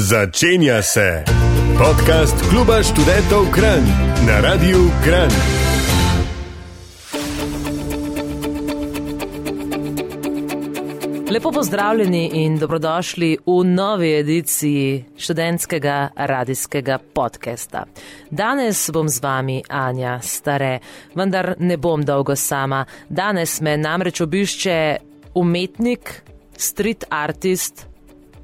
Začenja se podcast Kluba študentov Kran na Radiu Kran. Lepo pozdravljeni in dobrodošli v novi ediciji študentskega radijskega podcasta. Danes bom z vami Anja Stare, vendar ne bom dolgo sama. Danes me namreč obišče umetnik, street artist,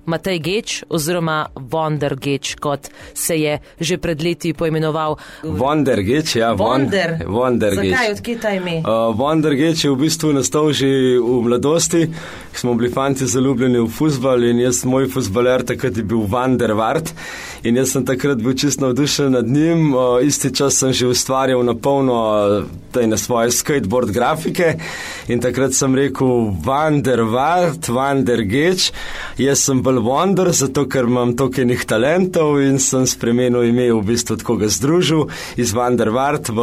Matej Geč oziroma Wonder Geč, kot se je že pred leti poimenoval. Wonder Geč, ja. Wonder Zakaj, Geč. odkje ta ime? Uh, Wonder Geč je v bistvu nastal že v mladosti, ko smo bili fanti zaljubljeni v futbal in jaz, moj futbaler, takrat je bil Wander Vart in jaz sem takrat bil čisto navdušen nad njim. Uh, isti čas sem že ustvarjal na polno uh, na svoje skateboard grafike in takrat sem rekel Wander Vart, Wander Geč. Jaz sem bolj Wonder, zato ker imam toliko enih talentov in sem spremenil ime v bistvu tako ga združil iz Wander Vart v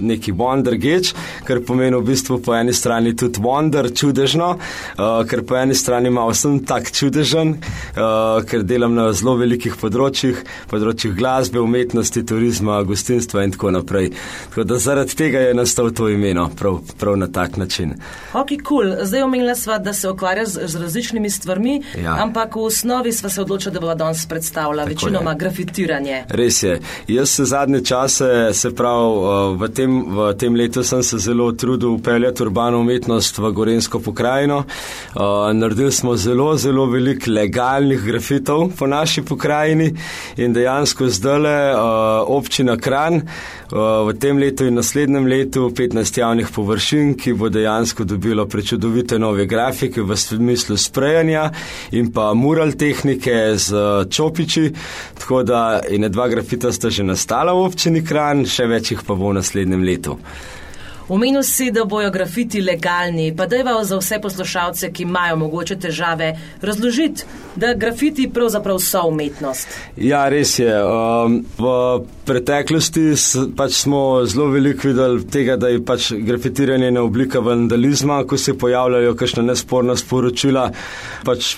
neki Wonder Geč, kar pomeni v bistvu po eni strani tudi Wonder, čudežno, uh, ker po eni strani malo sem tak čudežen, uh, ker delam na zelo velikih področjih, področjih glasbe, umetnosti, turizma, gostinstva in tako naprej. Tako da zaradi tega je nastal to imeno, prav, prav na tak način. Ok, kul. Cool. Zdaj omenila sva, da se ukvarja z, z različnimi stvarmi, Ja. ampak v osnovi sva se odločila, da bova danes predstavila večinoma je. grafitiranje. Res je. Jaz se zadnje čase, se pravi, uh, v tem, v tem letu sem se zelo trudil upeljati urbano umetnost v Gorensko pokrajino. Uh, naredili smo zelo, zelo veliko legalnih grafitov po naši pokrajini in dejansko zdale uh, občina Kran v tem letu in naslednjem letu 15 javnih površin, ki bo dejansko dobilo prečudovite nove grafike v smislu sprejanja in pa mural tehnike z uh, čopiči, tako da in dva grafita sta že nastala v občini Kran, še več jih pa bo v naslednjem letu. Omenil si, da bojo grafiti legalni, pa dajva za vse poslušalce, ki imajo mogoče težave, razložiti, da grafiti pravzaprav so umetnost. Ja, res je. Um, v preteklosti pač smo zelo veliko videli tega, da je pač grafitiranje ena oblika vandalizma, ko se pojavljajo kakšna nesporna sporočila, pač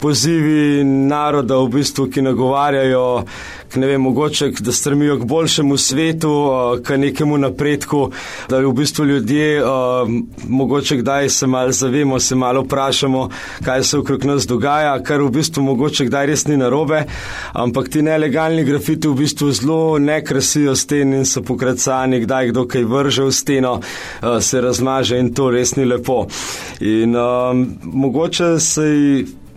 pozivi naroda, v bistvu, ki nagovarjajo, k, ne vem, mogoče, da strmijo k boljšemu svetu, uh, k nekemu napredku, da v bistvu ljudje uh, mogoče kdaj se malo zavemo, se malo vprašamo, kaj se okrog nas dogaja, kar v bistvu mogoče kdaj res ni narobe, ampak ti nelegalni grafiti v bistvu zelo ne krasijo sten in so pokracani, kdaj kdo kaj vrže v steno, uh, se razmaže in to res ni lepo. In um, mogoče se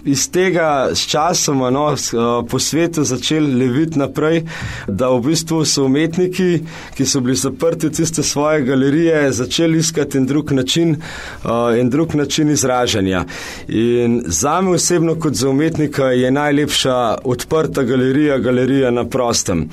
iz tega s časoma no, uh, po svetu začeli leviti naprej, da v bistvu so umetniki, ki so bili zaprti v tiste svoje galerije, začeli iskati en drug način, uh, en drug način izražanja. In za me osebno kot za umetnika je najlepša odprta galerija, galerija na prostem.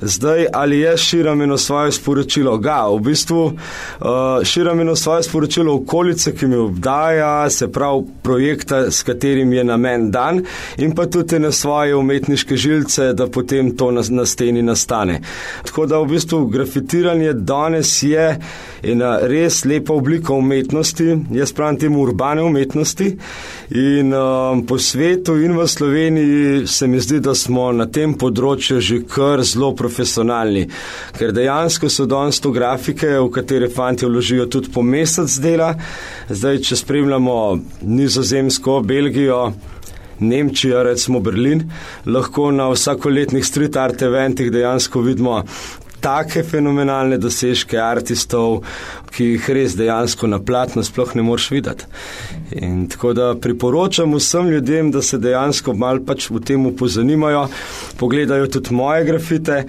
Zdaj, ali jaz širim eno svoje sporočilo? Ga, v bistvu uh, širim eno svoje sporočilo okolice, ki me obdaja, se pravi projekta, s katerim je namen dan, in pa tudi na svoje umetniške žilce, da potem to na, na steni nastane. Tako da v bistvu grafitiranje danes je ena res lepa oblika umetnosti, jaz pravim temu urbane umetnosti in um, po svetu in v Sloveniji se mi zdi, da smo na tem področju že kar zelo profesionalni, ker dejansko so danes to grafike, v katere fanti vložijo tudi po mesec dela. Zdaj, če spremljamo Nizozemsko, Belgijo, Nemčijo, recimo Berlin, lahko na vsakoletnih street art eventih dejansko vidimo take fenomenalne dosežke artistov, ki jih res dejansko na platno sploh ne moreš videti. In tako da priporočam vsem ljudem, da se dejansko mal pač v tem pozanimajo, pogledajo tudi moje grafite.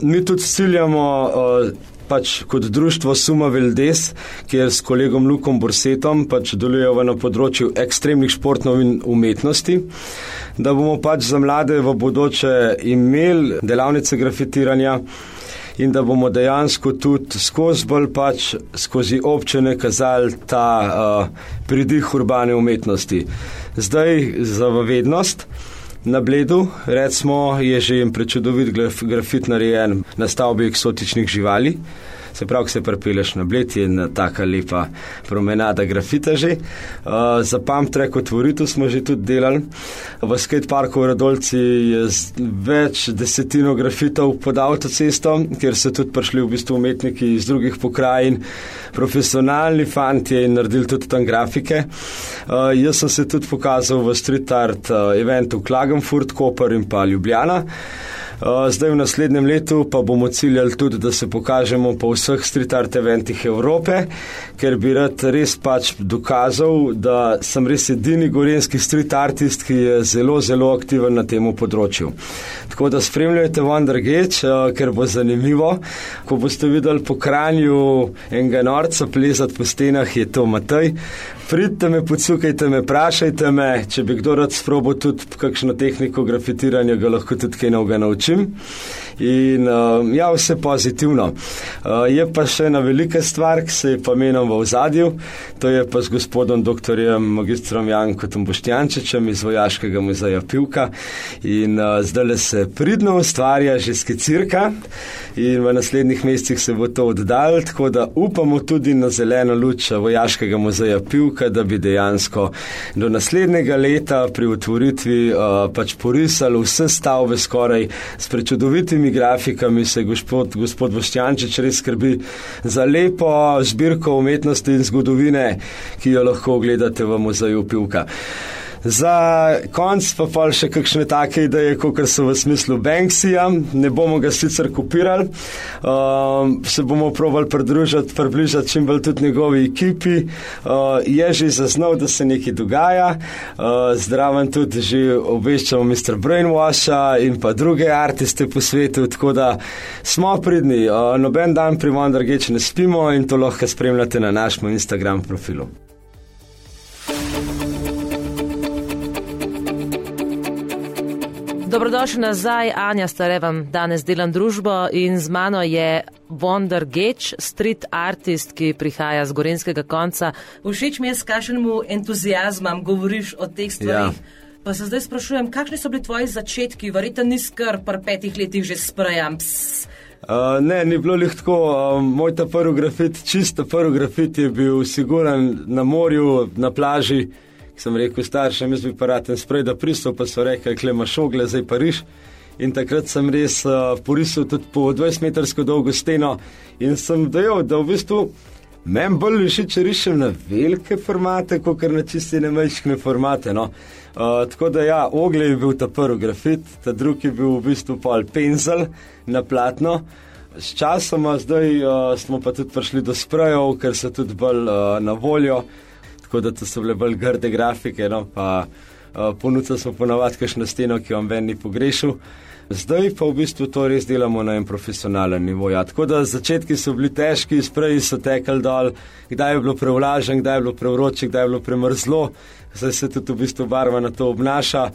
Mi tudi ciljamo. Uh, pač kot društvo Suma Veldes, kjer s kolegom Lukom Borsetom pač delujemo na področju ekstremnih športov in umetnosti, da bomo pač za mlade v bodoče imeli delavnice grafitiranja in da bomo dejansko tudi skozi bolj pač skozi občine kazali ta uh, pridih urbane umetnosti. Zdaj za vednost. Na Bledu, recimo, je že en prečudovit graf, grafit narejen na stavbi eksotičnih živali. Se pravi, ko se prepeleš na bled, je taka lepa promenada grafita že. Uh, za pamtrek otvoritev smo že tudi delali. V skateparku v Radolci je več desetino grafitov pod avtocesto, kjer so tudi prišli v bistvu umetniki iz drugih pokrajin, profesionalni fanti in naredili tudi tam grafike. Uh, jaz sem se tudi pokazal v street art uh, eventu Klagenfurt, Koper in pa Ljubljana. Zdaj v naslednjem letu pa bomo ciljali tudi, da se pokažemo po vseh street art eventih Evrope, ker bi rad res pač dokazal, da sem res edini gorenski street artist, ki je zelo, zelo aktiven na tem področju. Tako da spremljajte Wondergate, uh, ker bo zanimivo. Ko boste videli po kranju enega norca plezati po stenah, je to Matej. Pridite me, pocukajte me, vprašajte me, če bi kdo rad sprobil tudi kakšno tehniko grafitiranja, ga lahko tudi kaj novega tym In uh, ja, vse pozitivno. Uh, je pa še ena velika stvar, ki se je pa menom v ozadju, to je pa z gospodom dr. magistrom Jankom Boštjančičem iz Vojaškega muzeja Pivka. In uh, zdaj le se pridno ustvarja že skicirka in v naslednjih mesecih se bo to oddal, tako da upamo tudi na zeleno luč Vojaškega muzeja Pivka, da bi dejansko do naslednjega leta pri otvoritvi uh, pač porisali vse stavbe skoraj s prečudovitimi grafikami, se gospod, gospod Voščančič res skrbi za lepo zbirko umetnosti in zgodovine, ki jo lahko ogledate v muzeju Pivka. Za konc pa pa še kakšne take ideje, kot so v smislu Banksija. Ne bomo ga sicer kopirali, uh, se bomo provali pridružiti, približati čim bolj tudi njegovi ekipi. Uh, je že zaznal, da se nekaj dogaja. Uh, zdraven tudi že obveščamo Mr. Brainwasha in pa druge artiste po svetu, tako da smo pridni. Uh, noben dan pri Wondergate ne spimo in to lahko spremljate na našem Instagram profilu. Dobrodošli nazaj, Anja Starevam. Danes delam družbo in z mano je Wonder Gage, street artist, ki prihaja z gorenskega konca. Všeč mi je, s kakšnim entuzijazmom govoriš o teh stvarih. Ja. Pa se zdaj sprašujem, kakšni so bili tvoji začetki, verjetno ni skrb, pa petih letih že sprejam. Uh, ne, ni bilo jih tako. Uh, moj ta prvi grafit, čisto prvi grafit je bil siguran na morju, na plaži sem rekel staršem, jaz bi pa rad en sprej, da pristal, pa so rekli, klema šogle, zdaj pa riš. In takrat sem res uh, porisal tudi po 20-metrsko dolgo steno in sem dejal, da v bistvu meni bolj liši, če rišem na velike formate, kot na čisti ne majhne formate. No. Uh, tako da ja, ogle je bil ta prvi grafit, ta drugi je bil v bistvu pol penzel na platno. S časoma zdaj uh, smo pa tudi prišli do sprejev, ker so tudi bolj uh, na voljo tako da to so bile bolj grde grafike, no, pa uh, ponudili smo ponovadi kakšno steno, ki vam ven ni pogrešil. Zdaj pa v bistvu to res delamo na en profesionalen nivo. Ja. Tako da začetki so bili težki, spreji so tekli dol, kdaj je bilo prevlažen, kdaj je bilo prevroče, kdaj je bilo premrzlo, zdaj se tudi v bistvu barva na to obnaša.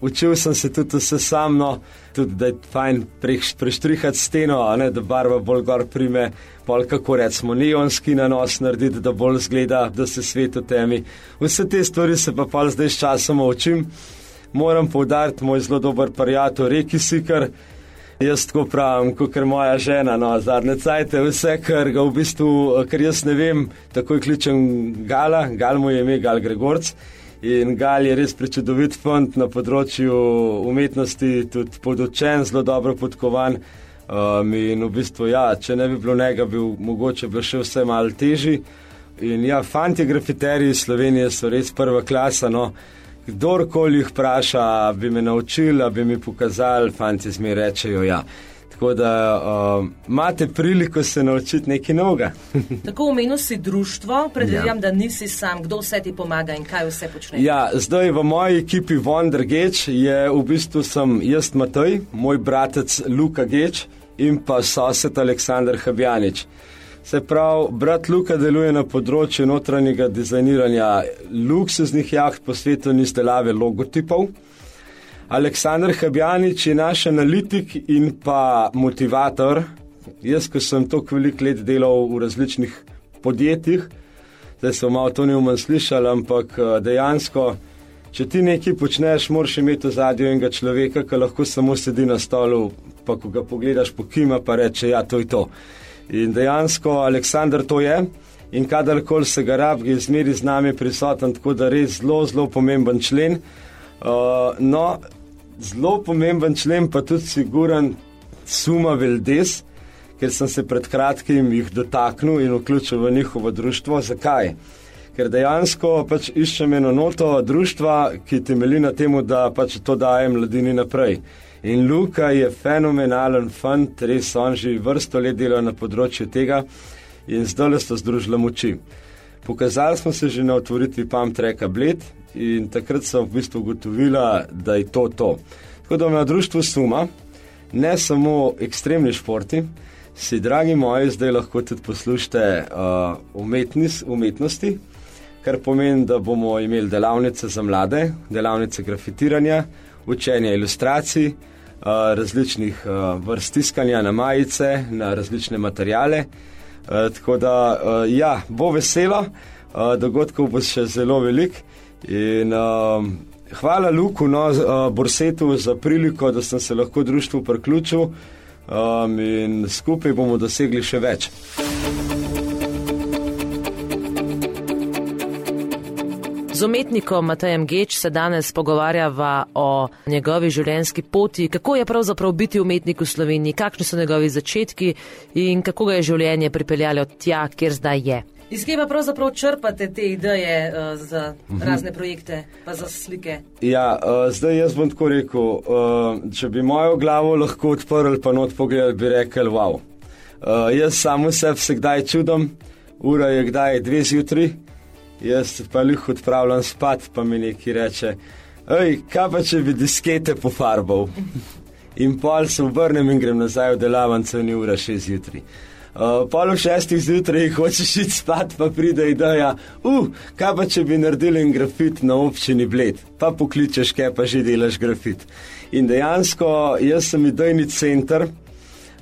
Učil sem se tudi vse samno, tudi da je fajn preštrihati steno, ne, da barva bolj gor prime, pol kako recimo neonski nanos narediti, da bolj zgleda, da se svet v temi. Vse te stvari se pa pa zdaj s časom učim. Moram povdariti moj zelo dober prijatelj, reki sikar. Jaz tako pravim, kot je moja žena, no, zadnje cajte, vse, kar ga v bistvu, ker jaz ne vem, takoj kličem Gala, Gal mu je ime, Gal Gregorc. In Gal je res prečudovit fond na področju umetnosti, tudi podočen, zelo dobro podkovan. Um, in v bistvu, ja, če ne bi bilo njega, bi mogoče bilo še vse malo težje. In ja, fanti grafiterji iz Slovenije so res prva klasa. No. Kdorkoli jih vpraša, bi me naučili, bi mi pokazali, fanti z mi rečejo ja. Tako da uh, imate priliko se naučiti nekaj novega. Tako omenil si društvo, predvidevam, ja. da nisi sam, kdo vse ti pomaga in kaj vse počne. Ja, zdaj v moji ekipi Wonder Geč je v bistvu sem jaz Matej, moj bratec Luka Geč in pa sosed Aleksandr Habjanič. Se pravi, brat Luka deluje na področju notranjega dizajniranja luksuznih jaht po svetu in izdelave logotipov. Aleksandr Habjanič je naš analitik in pa motivator. Jaz, ko sem toliko velik let delal v različnih podjetjih, zdaj sem malo to neumen slišal, ampak eh, dejansko, če ti nekaj počneš, moraš imeti v zadju enega človeka, ki lahko samo sedi na stolu, pa ko ga pogledaš po kima, pa reče, ja, to je to. In dejansko Aleksandr to je. In kadarkoli se ga rab, je zmeri z nami prisoten, tako da res zelo, zelo pomemben člen. Uh, no, zelo pomemben člen, pa tudi siguren, suma veldes, ker sem se pred kratkim jih dotaknil in vključil v njihovo društvo. Zakaj? Ker dejansko pač iščem eno noto društva, ki temelji na tem, da pač to dajem mladini naprej. In Luka je fenomenalen fant, res on že vrsto let dela na področju tega in zdaj le sta združila moči. Pokazali smo se že na otvoritvi Pamtreka Bled in takrat sem v bistvu ugotovila, da je to to. Tako da na društvu suma, ne samo ekstremni športi, si, dragi moji, zdaj lahko tudi poslušate uh, umetnis, umetnosti, kar pomeni, da bomo imeli delavnice za mlade, delavnice grafitiranja, učenja ilustracij, uh, različnih uh, vrst tiskanja na majice, na različne materijale. Uh, tako da, uh, ja, bo veselo, uh, dogodkov bo še zelo veliko. In uh, hvala Luku, no, uh, Borsetu, za priliko, da sem se lahko društvu priključil um, in skupaj bomo dosegli še več. Z umetnikom Matajem Geč se danes pogovarjava o njegovi življenjski poti, kako je pravzaprav biti umetnik v Sloveniji, kakšni so njegovi začetki in kako ga je življenje pripeljalo tja, kjer zdaj je. Iz kje pa pravzaprav črpate te ideje uh, za -huh. razne projekte, pa za slike? Ja, uh, zdaj jaz bom tako rekel, uh, če bi mojo glavo lahko odprl, pa not pogledal, bi rekel, wow. Uh, jaz samo sebe se kdaj čudom, ura je kdaj dve zjutraj, jaz pa jih odpravljam spat, pa mi neki reče, hej, kaj pa če bi diskete pofarbal. In pol se obrnem in grem nazaj v delavnico, ni ura šest zjutraj. Uh, pol v šestih zjutraj hočeš iti spat, pa pride ideja, uh, kaj pa če bi naredili en grafit na občini Bled, pa pokličeš, kaj pa že delaš grafit. In dejansko jaz sem idejni center,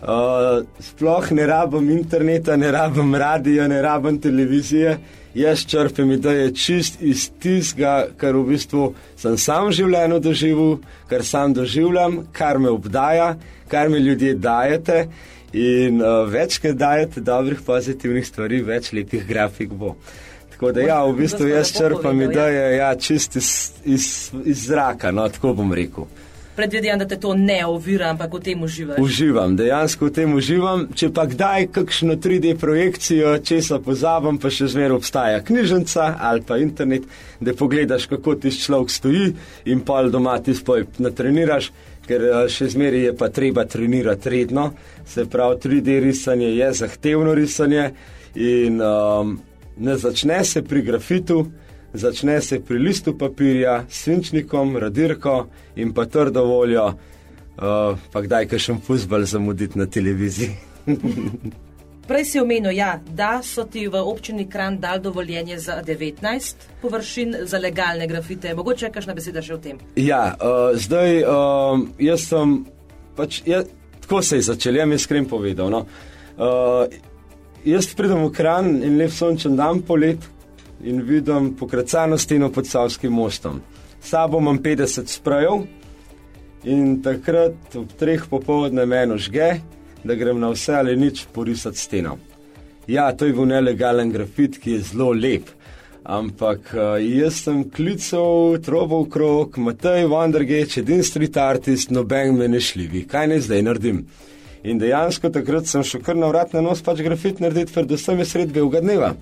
uh, sploh ne rabim interneta, ne rabim radio, ne rabim televizije, jaz črpem ideje čist iz tistega, kar v bistvu sem sam v življenju doživel, kar sam doživljam, kar me obdaja, kar mi ljudje dajete. In uh, več, ker dajete dobrih, pozitivnih stvari, več lepih grafik bo. Tako da, ja, v bistvu jaz črpam ideje, ja, čist iz, iz, iz zraka, no, tako bom rekel. Predvidevam, da te to ne ovira, ampak v tem uživam. Uživam, dejansko v tem uživam. Če pa kdaj kakšno 3D projekcijo, če se pozabim, pa še zmeraj obstaja knjižnica ali pa internet, da pogledaš, kako ti človek stoji in pa doma ti spoj natreniraš ker eh, še zmeraj je pa treba trenirati redno. Se pravi, 3D risanje je zahtevno risanje in um, ne začne se pri grafitu, začne se pri listu papirja, svinčnikom, radirko in pa trdo voljo, uh, pa kdaj kaj še fuzbal zamuditi na televiziji. Prej si omenil, ja, da so ti v občini Kran dal dovoljenje za 19 površin za legalne grafite. Mogoče kaj na beseda še o tem? Ja, uh, zdaj uh, jaz sem, pač, ja, tako se je začel, jaz mi iskreno povedal. No. Uh, jaz pridem v Kran in lep sončen dan polet in vidim pokracano steno pod Savskim mostom. Sabo imam 50 sprejev in takrat ob treh popovdne meni žge da grem na vse ali nič porisati steno. Ja, to je bil nelegalen grafit, ki je zelo lep. Ampak uh, jaz sem klical, trobov krok, Matej, Wandergate, edin street artist, noben me ne šljivi, kaj naj zdaj naredim. In dejansko takrat sem šel kar na vrat na nos pač grafit narediti, predvsem je sred belega dneva.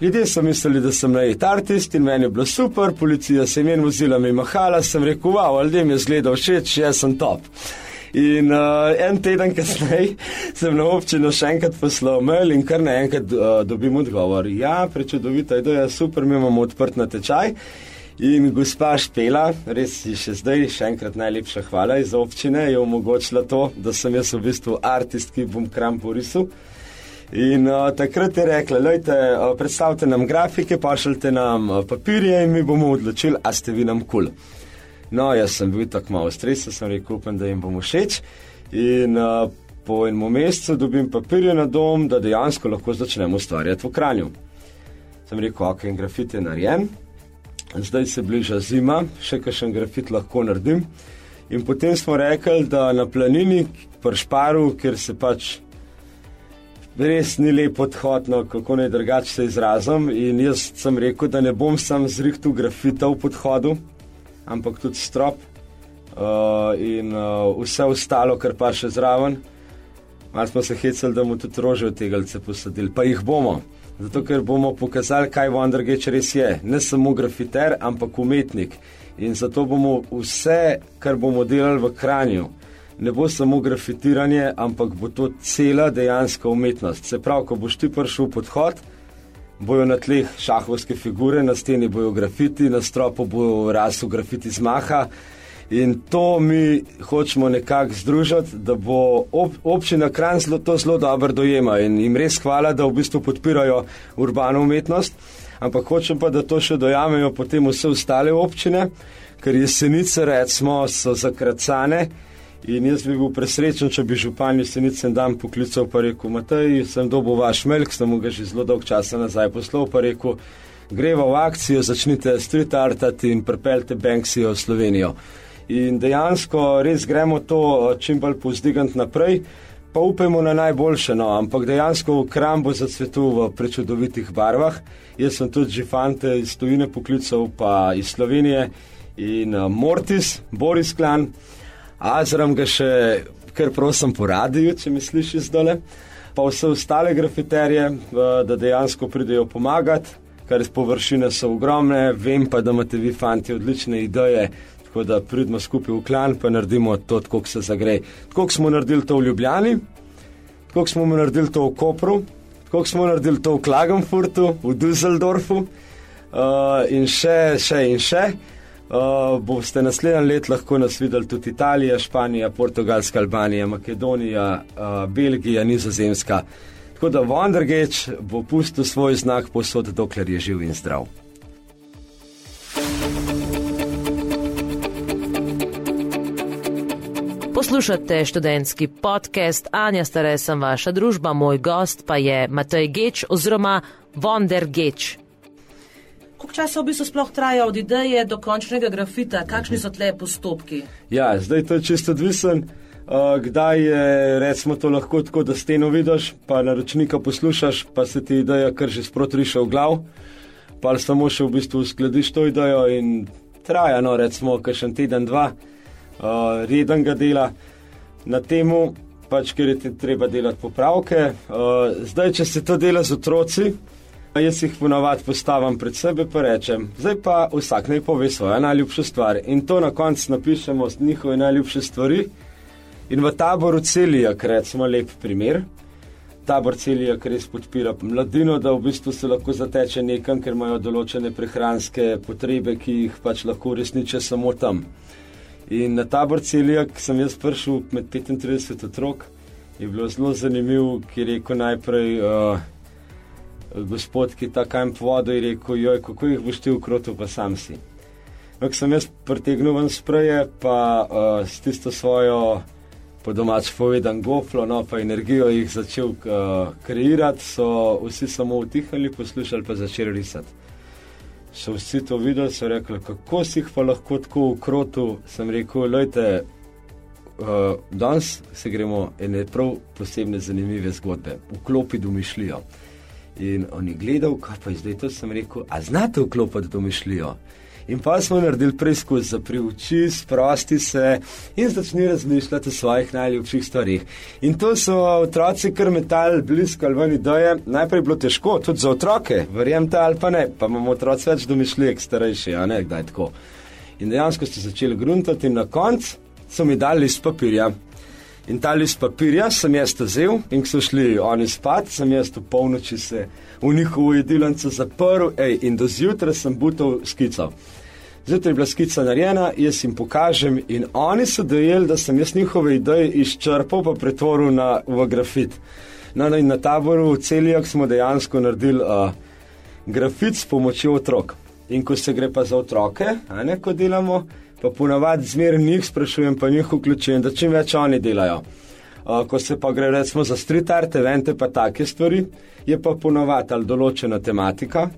Ljudje so mislili, da sem najet artist in meni je bilo super, policija se je meni vozila mi mahala, sem rekel, wow, ljudem je zgledal všeč, jaz sem top. In uh, en teden kasneje sem na občino še enkrat poslal mail in kar naenkrat uh, dobim odgovor. Ja, prečudovita ideja, super, mi imamo odprt natečaj. In gospa Špela, res je še zdaj, še enkrat najlepša hvala iz občine, je omogočila to, da sem jaz v bistvu artist, ki bom kram porisal. In uh, takrat je rekla, lejte, uh, predstavite nam grafike, pošljite nam uh, papirje in mi bomo odločili, a ste vi nam kul. Cool. No, jaz sem bil tako malo stresen, sem rekel, upam, da jim bomo všeč. In uh, po enem mesecu dobim papirje na dom, da dejansko lahko začnemo ustvarjati v Kranju. Sem rekel, ok, in grafit je narejen, zdaj se bliža zima, še kakšen grafit lahko naredim. In potem smo rekli, da na planini, pri Šparu, kjer se pač res ni lep odhod, no, kako naj drugače se izrazim. In jaz sem rekel, da ne bom sam zrihtel grafita v podhodu, ampak tudi strop uh, in uh, vse ostalo, kar pa še zraven. Malo smo se hecali, da bomo tudi rože od tega posadili, pa jih bomo. Zato, ker bomo pokazali, kaj Wondergate res je. Ne samo grafiter, ampak umetnik. In zato bomo vse, kar bomo delali v Kranju, ne bo samo grafitiranje, ampak bo to cela dejanska umetnost. Se pravi, ko boš ti prišel v podhod, bojo na tleh šahovske figure, na steni bojo grafiti, na stropu bojo rasli grafiti z maha. In to mi hočemo nekako združiti, da bo ob, občina Kran zelo, to zelo dobro dojema in jim res hvala, da v bistvu podpirajo urbano umetnost. Ampak hočem pa, da to še dojamejo potem vse ostale občine, ker jesenice, recimo, so zakracane. In jaz bi bil presrečen, če bi župan jesenice dan poklical in rekel: Matej, sem dobil vaš melk, sem ga že zelo dolg časa nazaj poslal, pa rekel: Greva v akcijo, začnite street artati in prepeljte Banksijo v Slovenijo. In dejansko res gremo to eh, čim bolj povzdigant naprej, pa upajmo na najboljše, no, ampak dejansko v krambu zacvetu v prečudovitih barvah. Jaz sem tudi že fante iz Tujine poklical, pa iz Slovenije in uh, Mortis, Boris Klan. Azram ga še kar prosim po radiju, če mi slišiš zdole, pa vse ostale grafiterje, da dejansko pridejo pomagati, ker površine so ogromne, vem pa, da imate vi fanti odlične ideje, tako da pridemo skupaj v klan, pa naredimo to, kako se zagrej. Tako smo naredili to v Ljubljani, tako smo naredili to v Kopru, tako smo naredili to v Klagenfurtu, v Düsseldorfu uh, in še, še in še. Uh, boste naslednji let lahko nas videli tudi Italija, Španija, Portugalska, Albanija, Makedonija, uh, Belgija, Nizozemska. Tako da Wondergate bo pustil svoj znak posod, dokler je živ in zdrav. Poslušate študentski podcast Anja Stare, sem vaša družba, moj gost pa je Matej Geč oziroma Wondergate. Koliko časa v bistvu sploh traja od ideje do končnega grafita, kakšni so tle postopki? Ja, zdaj to je čisto odvisen. Uh, kdaj je recimo to lahko tako, da steno vidiš, pa naročnika poslušaš, pa se ti ideja kar že sprotriša v glav, pa samo še v bistvu uskladiš to idejo in traja, no recimo, kar še en teden, dva, uh, reden ga dela na temu, pač ker je ti treba delati popravke. Uh, zdaj, če se to dela z otroci, Jaz jih ponovadi postavim pred sebe in rečem, zdaj pa vsak naj pove svojo najljubšo stvar. In to na koncu napišemo z njihove najljubše stvari. In v taboru celijak, recimo, lep primer. Tabor celijak res podpira mladino, da v bistvu se lahko zateče nekam, ker imajo določene prehranske potrebe, ki jih pač lahko uresničijo samo tam. In na tabor celijak sem jaz prišel med 35 otrok. Je bilo zelo zanimivo, ki je rekel najprej. Uh, gospod, ki ta kamp vodo in rekel, joj, kako jih boš ti ukrotil, pa sam si. Ampak sem jaz pritegnil ven spreje, pa uh, s tisto svojo, po domač povedan, goflo, no pa energijo jih začel uh, kreirati, so vsi samo utihali, poslušali pa začeli risati. So vsi to videli, so rekli, kako si jih pa lahko tako ukrotil, sem rekel, lojte. Uh, danes se gremo ene prav posebne zanimive zgodbe, vklopi domišljijo. In on je gledal, kaj pa je zdaj to, sem rekel, a znate vklopiti domišljijo. In pa smo naredili preizkus za priuči, sprosti se in začni razmišljati o svojih najljubših stvarih. In to so otroci kar metali blisko ali vani doje. Najprej bilo težko, tudi za otroke, verjemite ali pa ne, pa imamo otroci več domišljijek, starejši, a ne, kdaj tako. In dejansko ste začeli gruntati in na koncu so mi dali list papirja. In ta list papirja sem jaz vzel in ko so šli oni spat, sem jaz v polnoči se v njihovo jedilnico zaprl ej, in do zjutraj sem butal skico. Zjutraj je bila skica narejena, jaz jim pokažem in oni so dojeli, da sem jaz njihove ideje izčrpal pa pretvoril na, v grafit. No, no in na taboru v celijak smo dejansko naredili uh, grafit s pomočjo otrok. In ko se gre pa za otroke, a ne ko delamo, pa ponavadi zmeraj njih sprašujem, pa njih vključujem, da čim več oni delajo. Uh, ko se pa gre recimo za street art, evente pa take stvari, je pa ponavadi ali določena tematika,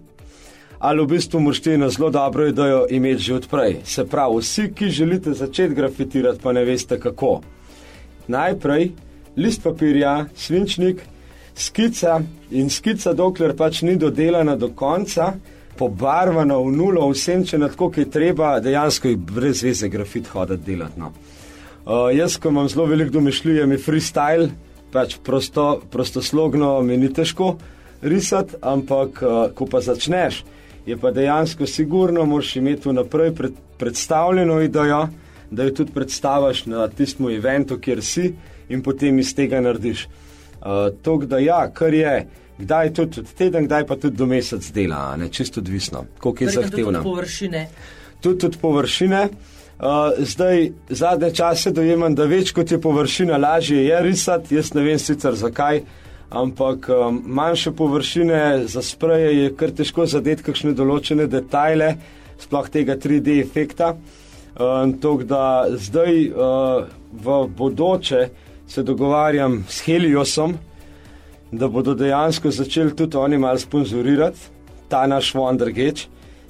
ali v bistvu morate na zelo dobro idejo imeti že odprej. Se pravi, vsi, ki želite začeti grafitirati, pa ne veste kako. Najprej list papirja, svinčnik, skica in skica, dokler pač ni dodelana do konca, pobarvana v nulo, vsemčena tako, kot je treba, dejansko je brez veze grafit hoditi delati. No. Uh, jaz, ko imam zelo veliko domišljije, mi freestyle, pač prosto, prostoslogno mi ni težko risati, ampak uh, ko pa začneš, je pa dejansko sigurno, moraš imeti vnaprej pred, predstavljeno idejo, da jo tudi predstaviš na tistem eventu, kjer si in potem iz tega narediš. Uh, to, da ja, kar je, kdaj tudi teden, kdaj pa tudi do mesec dela, ne čisto odvisno, koliko je zahtevno. Tudi površine. Tudi, tudi površine. Uh, zdaj, zadnje čase dojemam, da več kot je površina, lažje je risati. Jaz ne vem sicer zakaj, ampak um, manjše površine za spreje je kar težko zadeti kakšne določene detajle, sploh tega 3D efekta. Um, Tok da zdaj uh, v bodoče se dogovarjam s Heliosom, da bodo dejansko začeli tudi oni malo sponzorirati ta naš Wondergate.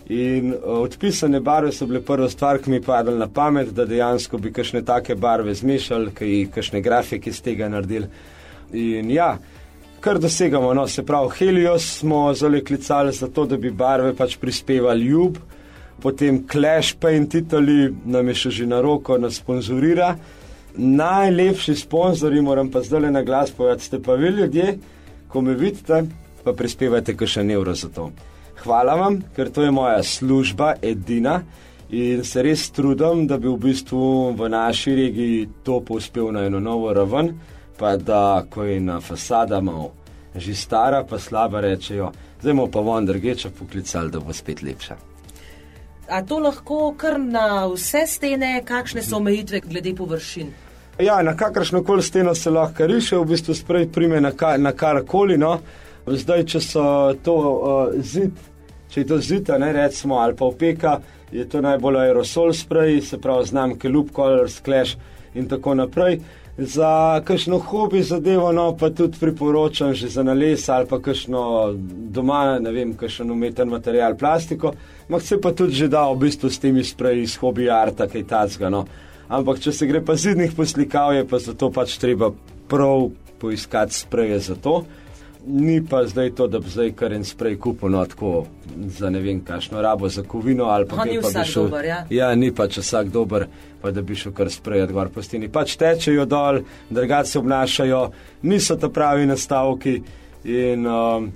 In uh, odpisane barve so bile prva stvar, ki mi je padla na pamet, da dejansko bi kakšne take barve zmešali, ki kakšne grafike iz tega naredili. In ja, kar dosegamo, no, se pravi, Helios smo zelo klicali za to, da bi barve pač prispevali ljub, potem Clash Paint Italy nam je še že na roko, nas sponzorira najlepši sponzorji, moram pa zdaj le na glas povedati, ste pa vi ljudje, ko me vidite, pa prispevate še en evro za to. Hvala vam, ker to je moja služba, edina in se res trudim, da bi v bistvu v naši regiji to povzpel na eno novo raven, pa da ko je na fasada malo že stara, pa slaba rečejo, zdaj bomo pa Wondergeča poklicali, da bo spet lepša. A to lahko kar na vse stene, kakšne so omejitve glede površin? Ja, na kakršno koli steno se lahko riše, v bistvu sprej prime na, ka, na karkoli. No. Zdaj, če so to uh, zid, če je to zid, ne recimo, ali pa opeka, je to najbolj aerosol sprej, se pravi znamke Loop Colors, Clash in tako naprej. Za kakšno hobi zadevo, no pa tudi priporočam že za nales ali pa kakšno doma, ne vem, kakšen umeten material, plastiko, ampak se pa tudi že da v bistvu s temi spreji iz hobi arta, kaj tacga. No ampak če se gre pa zidnih poslikav, je pa zato pač treba prav poiskati spreje za to. Ni pa zdaj to, da bi zdaj kar en sprej kupil, no tako za ne vem, kakšno rabo za kovino ali pa kaj pa bi šel. Dober, ja? ja, ni pač vsak dober, pa da bi šel kar sprejeti gor po steni. Pač tečejo dol, drugače se obnašajo, niso ta pravi nastavki in um,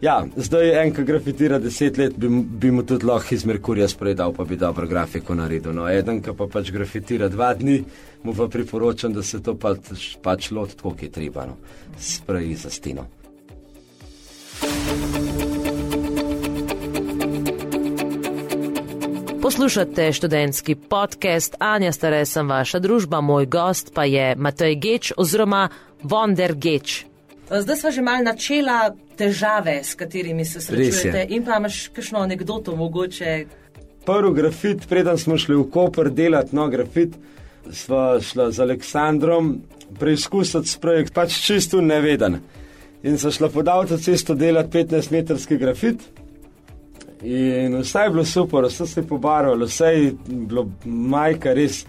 Ja, zdaj en, ki grafitira deset let, bi, bi mu tudi lahko iz Merkurja spredal, pa bi dobro grafiko naredil. No, eden, ki pa pač grafitira dva dni, mu pa priporočam, da se to pač, pač loti tako, kot je treba, no, spreji za steno. Poslušate študentski podcast Anja Stare, sem vaša družba, moj gost pa je Matej Geč oziroma Wonder Geč. Zdaj smo že mal načela težave, s katerimi se srečujete. In pa imaš kakšno anegdoto mogoče. Prvi grafit, preden smo šli v Koper delati no grafit, sva šla z Aleksandrom preizkusiti projekt, pač čisto neveden. In so šla pod avtocesto delati 15-metrski grafit. In vse je bilo super, vse se je pobarvalo, vse je bilo majka, res,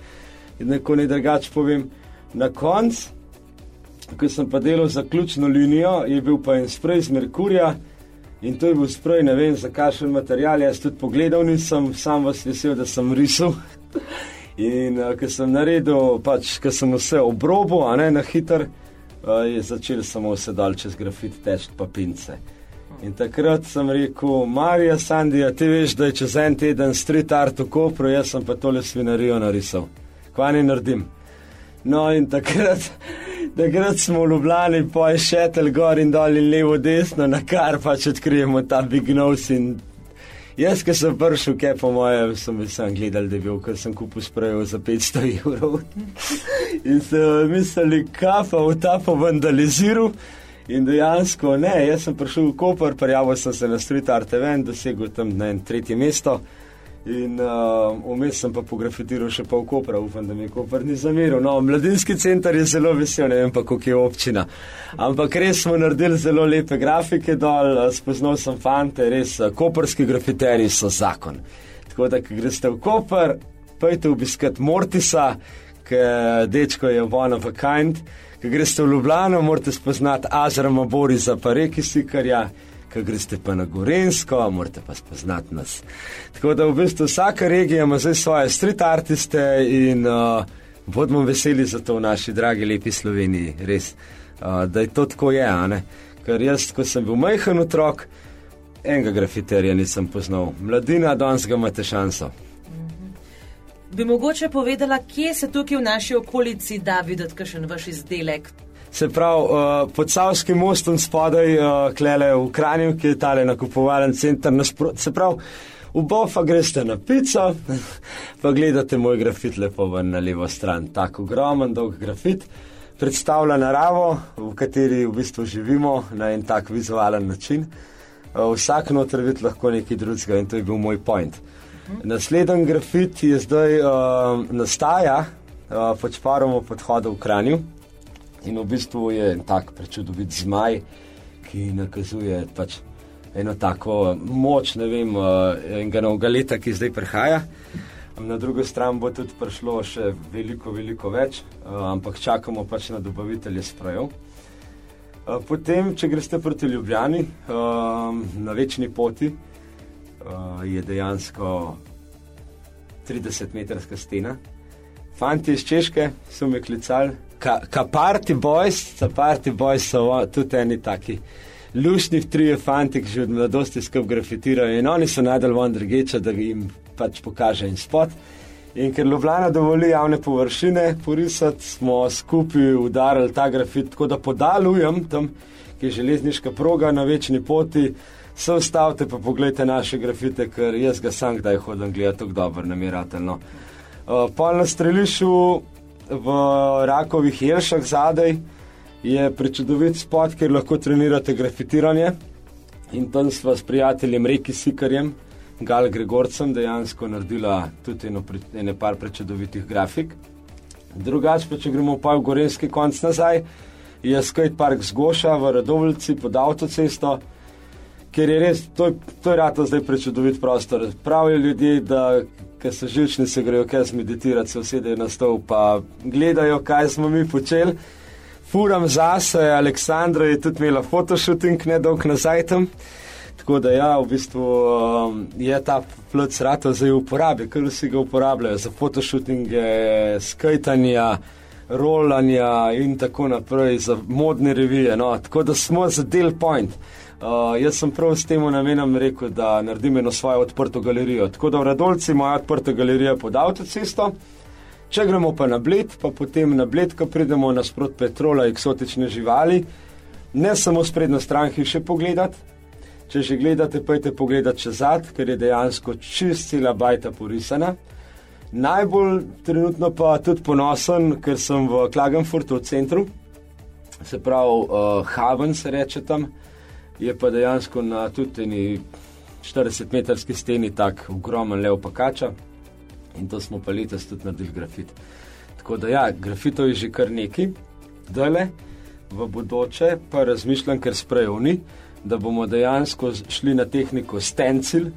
in neko ne drugače povem. Na koncu ko sem pa delal za ključno linijo, je bil pa en sprej iz Merkurja in to je bil sprej, ne vem, za kakšen material. Jaz tudi pogledal nisem, sam vas vesel, da sem risal. In uh, ko sem naredil, pač, ko sem vse obrobo, a ne na hiter, uh, je začel samo vse dal čez grafit teč pa pince. In takrat sem rekel, Marija Sandija, ti veš, da je čez en teden street art v Kopru, jaz sem pa tole svinarijo narisal. Kva ne naredim? No in takrat Takrat smo v Ljubljani, poje šetel gor in dol in levo, desno, na kar pač odkrijemo ta big nose. Jaz, ki sem prišel, kaj po moje, sem sem gledal, da je bil, ker sem kupil sprejev za 500 evrov. in so mislili, kafa v ta po vandaliziru. In dejansko ne, jaz sem prišel v Koper, prijavil sem se na Street Art Event, dosegel tam na tretje mesto. In uh, vmes sem pa pografitiral še pol kopra, upam, da mi kopr ni zameril. No, mladinski center je zelo vesel, ne vem pa, koliko je občina. Ampak res smo naredili zelo lepe grafike dol, uh, spoznal sem fante, res uh, koperski grafiteri so zakon. Tako da, ko greste v Koper, pojte obiskat Mortisa, ker dečko je one of a kind. Ko greste v Ljubljano, morate spoznati Azrama Borisa, pa reki Sikarja, ko greste pa na Gorensko, morate pa spoznati nas. Tako da v bistvu vsaka regija ima zdaj svoje street artiste in uh, bodimo veseli za to v naši dragi, lepi Sloveniji, res, uh, da je to tako je, ker jaz, ko sem bil majhen otrok, enega grafiterja nisem poznal. Mladina, danes ga imate šanso. Bi mogoče povedala, kje se tukaj v naši okolici da videti kakšen vaš izdelek? Se pravi, uh, pod Savskim mostom spodaj, uh, klele v Kranju, ki je tale nakupovalen center. Se pravi, v Bofa greste na pico, pa gledate moj grafit lepo ven na levo stran. Tako ogromen, dolg grafit predstavlja naravo, v kateri v bistvu živimo na en tak vizualen način. Uh, vsak noter vid lahko nekaj drugega in to je bil moj point. Naslednji grafit je zdaj uh, nastaja uh, pod šparom podhoda v Kranju in v bistvu je en tak prečudovit zmaj, ki nakazuje pač eno tako moč, ne vem, uh, enega novega leta, ki zdaj prihaja. Na drugo stran bo tudi prišlo še veliko, veliko več, uh, ampak čakamo pač na dobavitelje sprejev. Potem, če greste proti Ljubljani, na večni poti, je dejansko 30-metrska stena. Fanti iz Češke so me klicali, ka party boys, ka party boys so tudi eni taki. Lušni trije fanti, ki že od mladosti skup grafitirajo in oni so najdel von drgeča, da jim pač pokaže in spot. In ker Ljubljana dovoli javne površine porisati, smo skupaj udarili ta grafit, tako da podalujem tam, ki je železniška proga na večni poti. Se ustavite pa pogledajte naše grafite, ker jaz ga sam kdaj hodim gledati, tako dobro namiratelno. Uh, Pol na strelišču v rakovih jelšah zadaj je prečudovit spot, kjer lahko trenirate grafitiranje. In tam smo s prijateljem Reki Sikarjem, Gal Gregorcem, dejansko naredila tudi eno, ene par prečudovitih grafik. Drugače pa, če gremo pa v Gorenski konc nazaj, je skate park zgoša v Radovljici pod avtocesto ker je res, to je, to je rado zdaj prečudovit prostor. Pravijo ljudje, da ker so žilčni, se grejo kaj meditirati, se usedejo na stol, pa gledajo, kaj smo mi počeli. Furam zase, Aleksandra je tudi imela fotoshooting nedolg nazaj tam. Tako da ja, v bistvu um, je ta plot rado zdaj v uporabi, ker vsi ga uporabljajo za fotoshootinge, skajtanja, rolanja in tako naprej, za modne revije. No. Tako da smo za del point. Uh, jaz sem prav s tem namenom rekel, da naredim eno svojo odprto galerijo. Tako da v Radolci imajo odprto galerijo pod avtocesto. Če gremo pa na bled, pa potem na bled, ko pridemo nasprot petrola, eksotične živali, ne samo sprednjo stran še pogledati. Če že gledate, pojte pogledati čez zad, ker je dejansko čist cela bajta porisana. Najbolj trenutno pa tudi ponosen, ker sem v Klagenfurtu v centru, se pravi uh, Haven se reče tam je pa dejansko na tudi 40-metrski steni tako ogromen lev pakača in to smo pa letos tudi naredili grafit. Tako da ja, grafito je že kar neki, dale, v bodoče pa razmišljam, ker sprejovni, da bomo dejansko šli na tehniko stencil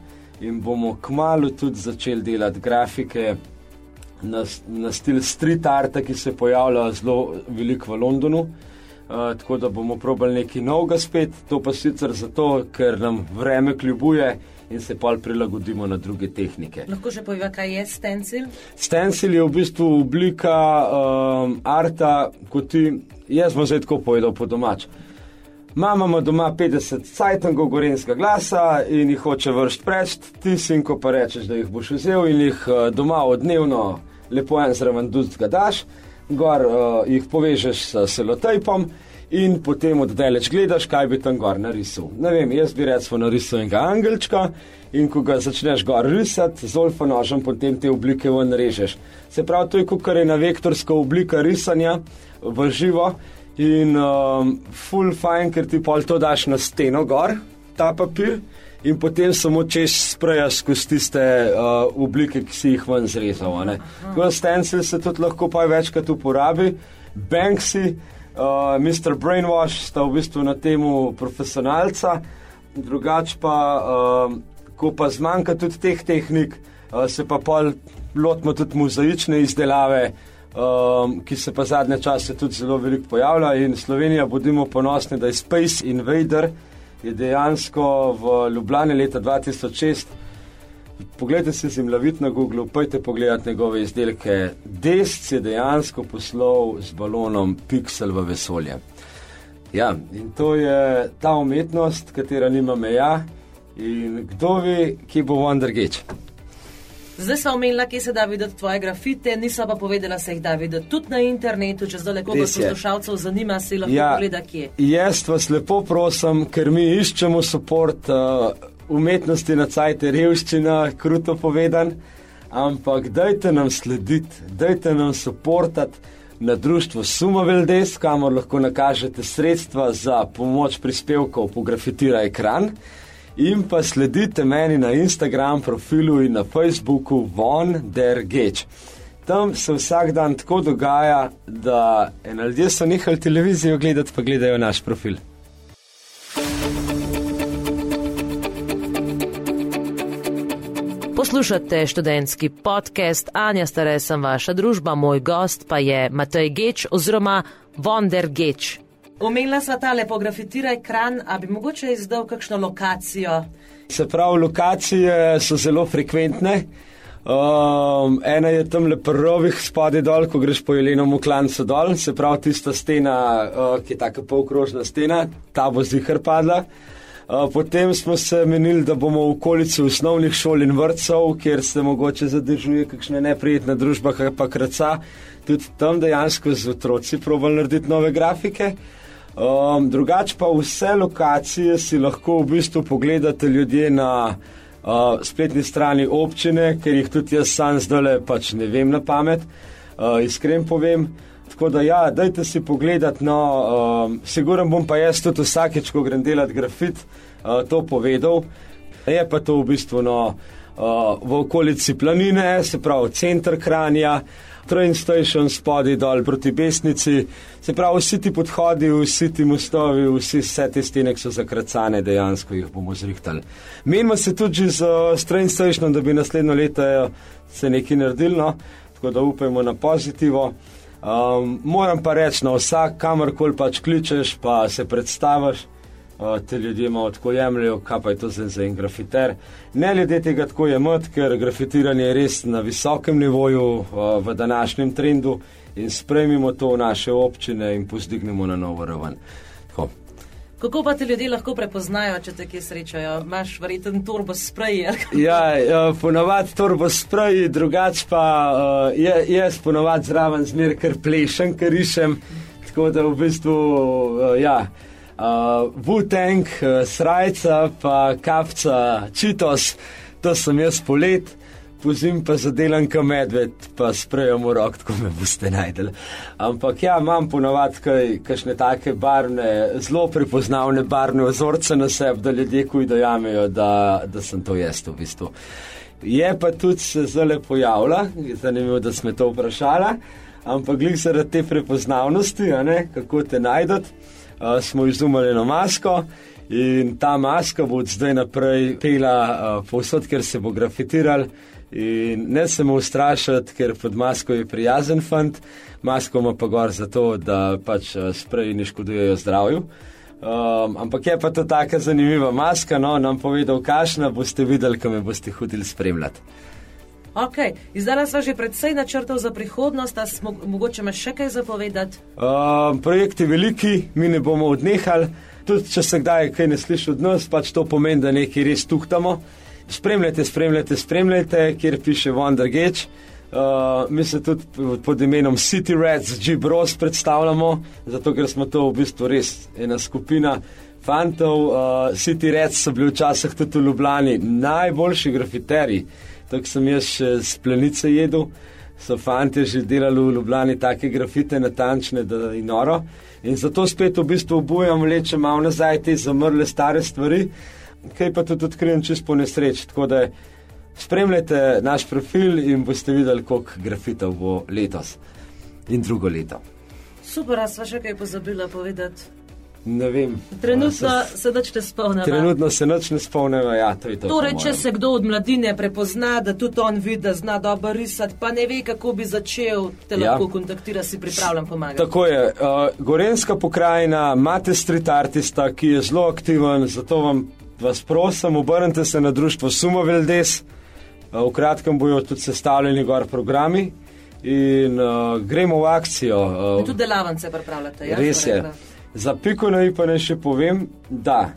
in bomo kmalo tudi začeli delati grafike na, na stil street arta, ki se pojavlja zelo veliko v Londonu. Uh, tako da bomo probali nekaj novega spet, to pa sicer zato, ker nam vreme kljubuje in se pa prilagodimo na druge tehnike. Lahko že povem, kaj je stencil? Stencil je v bistvu oblika um, arta, kot ti, jaz bom zdaj tako povedal po domač. Mama ima doma 50 sajtangov gorenskega glasa in jih hoče vršiti preč, ti sin, ko pa rečeš, da jih boš vzel in jih uh, doma odnevno lepo en zraven dudga daš gor uh, jih povežeš s selotejpom in potem oddaleč gledaš, kaj bi tam gor narisal. Ne vem, jaz bi recimo narisal enega angelčka in ko ga začneš gor risati, z olfa nožem potem te oblike ven režeš. Se pravi, to je kot kar je na vektorska oblika risanja v živo in um, full fine, ker ti pol to daš na steno gor, ta papir in potem samo češ sprejaš skozi tiste uh, oblike, ki si jih ven zrezal. Stencil se tudi lahko pa večkrat uporabi, Banksy, uh, Mr. Brainwash sta v bistvu na temu profesionalca, drugače pa, uh, ko pa zmanjka tudi teh tehnik, uh, se pa pol lotimo tudi mozaične izdelave. um, ki se pa zadnje čase tudi zelo veliko pojavlja. In Slovenija, bodimo ponosni, da je Space Invader je dejansko v Ljubljani leta 2006. Poglejte si zemljevid na Google, pojte pogledati njegove izdelke. Desc je dejansko poslal z balonom Pixel v vesolje. Ja, in to je ta umetnost, katera nima meja. In kdo ve, kje bo Wondergate? Zdaj smo omenili, kje se da videti tvoje grafite, niso pa povedala, se jih da videti tudi na internetu. Če zdaj koga poslušalcev zanima, se lahko ja, pogleda, kje. Jaz vas lepo prosim, ker mi iščemo podporo uh, umetnosti na cajt, revščina, kruto povedan, ampak dajte nam slediti, dajte nam podporati na društvo Sumoveldes, kamor lahko nakažete sredstva za pomoč prispevkov po grafitira ekran. In pa sledite meni na Instagram profilu in na Facebooku Von der Geč. Tam se vsak dan tako dogaja, da ena ljudje so nehali televizijo gledati, pa gledajo naš profil. Poslušate študentski podcast Anja Stare, sem vaša družba, moj gost pa je Matej Geč oziroma Vonder Geč. Omenila sva ta lepo grafitira ekran, a bi mogoče izdal kakšno lokacijo? Se pravi, lokacije so zelo frekventne. Um, ena je tam le prvih spodaj dol, ko greš po jelenom klancu dol, se pravi tista stena, uh, ki je tako polkrožna stena, ta bo zihar padla. Potem smo se menili, da bomo v okolici osnovnih šol in vrtcev, kjer se mogoče zadržuje kakšna neprijetna družba, pa kraca, tudi tam dejansko z otroci probali narediti nove grafike. Um, drugače pa vse lokacije si lahko v bistvu pogledate ljudje na uh, spletni strani občine, ker jih tudi jaz sam zdaj pač ne vem na pamet, uh, iskren povem. Tako da, ja, dajte si pogledati. No, um, Siguren bom pa jaz tudi vsakeč, ko grem delati grafit, uh, to povedal. Je pa to v bistvu no, uh, v okolici planine, se pravi center Kranja, train station spodaj dol proti Besnici. Se pravi, vsi ti podhodi, vsi ti mostovi, vsi vse te stene so zakracane, dejansko jih bomo zrihtali. Menimo se tudi z uh, train stationom, da bi naslednjo leto se nekaj naredilo, no? tako da upajmo na pozitivo. Um, moram pa reči, na vsak, kamorkoli pač kličeš, pa se predstaviš, te ljudje malo tako jemljajo, kaj pa je to za, za en grafiter. Ne ljudje tega tako jemati, ker grafitiranje je res na visokem nivoju v današnjem trendu in sprejmimo to v naše občine in pozdignemo na novo raven. Kako pa te ljudje lahko prepoznajo, če te kje srečajo? Imáš verjeten turbo sprej? ja, ja ponovadi turbo sprej, drugače pa uh, jaz ponovadi zraven zmer, ker plešem, ker rišem. Tako da v bistvu, uh, ja, uh, Wu-Tang, uh, srajca, pa kapca, čitos, to sem jaz polet pozim pa zadelan kot medved, pa sprejemo rok, tako me boste najdel. Ampak ja, imam ponovadi kaj, kakšne take barvne, zelo prepoznavne barvne ozorce na sebi, da ljudje kuj dojamejo, da, da sem to jaz v bistvu. Je pa tudi se zelo pojavila, zanimivo, da smo to vprašali, ampak glih zaradi te prepoznavnosti, ne, kako te najdot, uh, smo izumili eno masko. In ta maska bo od zdaj naprej pela uh, povsod, ker se bo grafitiral. In ne se mu ustrašiti, ker pod masko je prijazen fant, masko ima pa gor zato, da pač spreji ne škodujejo zdravju. Um, ampak je pa to tako zanimiva maska, no, nam povedal, kašna boste videli, ko me boste hodili spremljati. Ok, izdala sva že predvsej načrtov za prihodnost, da smo mogoče me še kaj zapovedati. Um, projekti veliki, mi ne bomo odnehali, tudi če se kdaj kaj ne sliši od nas, pač to pomeni, da nekaj res tuhtamo spremljajte, spremljajte, spremljajte, kjer piše Wondergate. Uh, mi se tudi pod imenom City Reds, G-Bros predstavljamo, zato ker smo to v bistvu res ena skupina fantov. Uh, City Reds so bili včasih tudi v Ljubljani najboljši grafiteri. Tako sem jaz še z plenice jedel, so fanti že delali v Ljubljani take grafite, natančne, da je noro. In zato spet v bistvu obujam, vlečem malo nazaj te zamrle stare stvari kaj pa tudi odkrijem čisto po nesreči. Tako da spremljajte naš profil in boste videli, koliko grafitov bo letos in drugo leto. Super, a sva še kaj pozabila povedati. Ne vem. Trenutno se, se noč ne spomnim. Trenutno se noč ne spomnim, ja, to je to. Torej, če se kdo od mladine prepozna, da tudi on vidi, da zna dobro risati, pa ne ve, kako bi začel, te ja. lahko kontaktira, si pripravljam pomagati. Tako je. Uh, Gorenska pokrajina, imate street artista, ki je zelo aktiven, zato vam, vas prosim, obrnite se na društvo Sumoveldes. Uh, v kratkem bojo tudi sestavljeni gor programi. In uh, gremo v akcijo. Uh, tudi delavnice pripravljate. Ja, res je. Rekla. Za piko na i pa naj še povem, da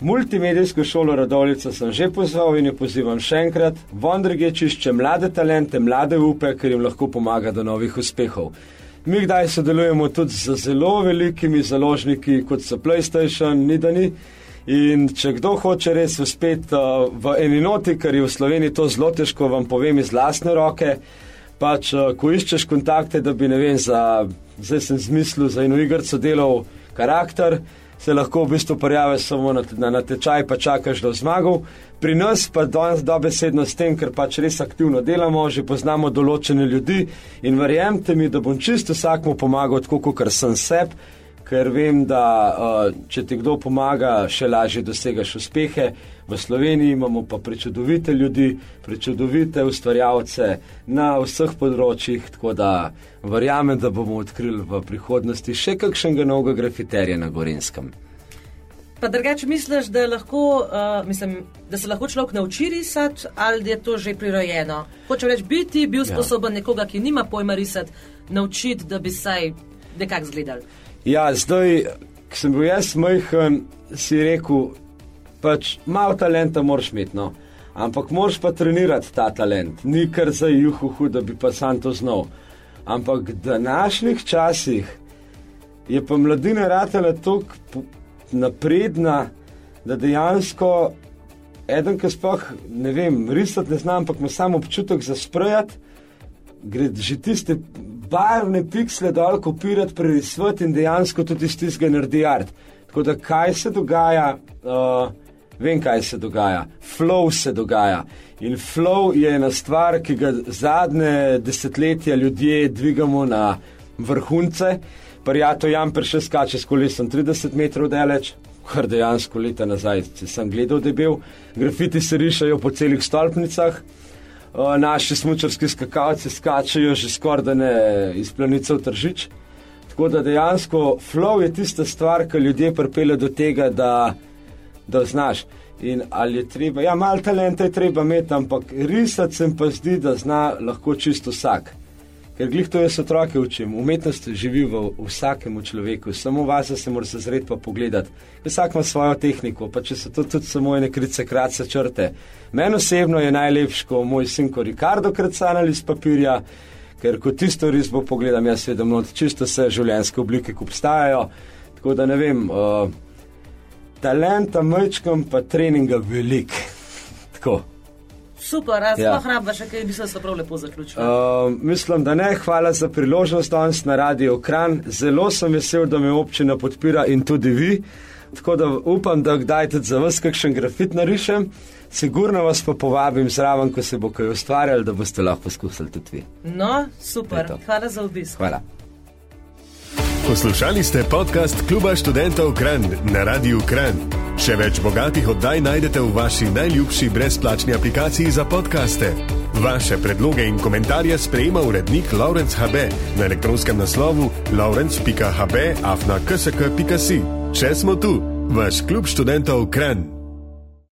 multimedijsko šolo Radovlica sem že pozval in jo pozivam še enkrat. Vondrge čišče mlade talente, mlade upe, ker jim lahko pomaga do novih uspehov. Mi kdaj sodelujemo tudi z zelo velikimi založniki, kot so PlayStation, Nidani. In če kdo hoče res uspeti uh, v eni noti, ker je v Sloveniji to zelo težko, vam povem iz lastne roke, pač uh, ko iščeš kontakte, da bi ne vem, za, zdaj sem zmislil za eno igrico delal karakter, se lahko v bistvu prijaviš samo na, na, na tečaj, pa čakaš do zmagov. Pri nas pa danes dobesedno s tem, ker pač res aktivno delamo, že poznamo določene ljudi in verjemite mi, da bom čisto vsakmu pomagal, tako kot sem sebi ker vem, da uh, če ti kdo pomaga, še lažje dosegaš uspehe. V Sloveniji imamo pa prečudovite ljudi, prečudovite ustvarjalce na vseh področjih, tako da verjamem, da bomo odkrili v prihodnosti še kakšnega novega grafiterja na Gorenskem. Pa drugače misliš, da, lahko, uh, mislim, da se lahko človek nauči risati, ali je to že prirojeno? Hoče reči, biti bil ja. sposoben ja. nekoga, ki nima pojma risati, naučiti, da bi saj nekako zgledal. Ja, zdaj, ko sem bil jaz majhen, si rekel, pač malo talenta moraš imeti, no. ampak moraš pa trenirati ta talent, ni kar za juhu, da bi pa sam to znal. Ampak v današnjih časih je pa mladina ratela tako napredna, da dejansko eden, ki sploh ne vem, risati ne znam, ampak ima samo občutek za sprejati, gre že tiste barvne piksle dol kopirati, prerisvati in dejansko tudi iz tistega naredi art. Tako da kaj se dogaja, uh, vem kaj se dogaja, flow se dogaja. In flow je ena stvar, ki ga zadnje desetletja ljudje dvigamo na vrhunce. Prijato Jan Prše skače s kolesom 30 metrov daleč, kar dejansko leta nazaj, sem gledal, da je bil. Grafiti se rišajo po celih stolpnicah naši smočarski skakalci skačajo že skoraj ne iz planice v tržič. Tako da dejansko flow je tista stvar, ki ljudje pripelje do tega, da, da znaš. In ali je treba, ja, malo talenta je treba imeti, ampak risati se pa zdi, da zna lahko čisto vsak. Ker glih to jaz otroke učim, umetnost živi v vsakem človeku, samo vas se mora zazreti pa pogledati. Vsak ima svojo tehniko, pa če so to tudi samo ene krice, kratce črte. Meni osebno je najlepši, ko moj sin ko Ricardo krcanali iz papirja, ker ko tisto risbo pogledam, jaz vedem not čisto vse življenjske oblike, ki obstajajo. Tako da ne vem, uh, talenta mečkam pa treninga velik. Super, a ja. sploh rabba še kaj, bi se prav lepo zaključil. Uh, mislim, da ne, hvala za priložnost danes na Radio Kran. Zelo sem vesel, da me občina podpira in tudi vi. Tako da upam, da kdaj tudi za vas kakšen grafit narišem. Sigurno vas pa povabim zraven, ko se bo kaj ustvarjal, da boste lahko poskusili tudi vi. No, super, hvala za obisk. Hvala. Poslušali ste podcast Kluba študentov Kran na Radiu Kran. Še več bogatih oddaj najdete v vaši najljubši brezplačni aplikaciji za podkaste. Vaše predloge in komentarje sprejema urednik Laurence HB na elektronskem naslovu laurence.hb afna ksk.si. Če smo tu, vaš klub študentov Kran.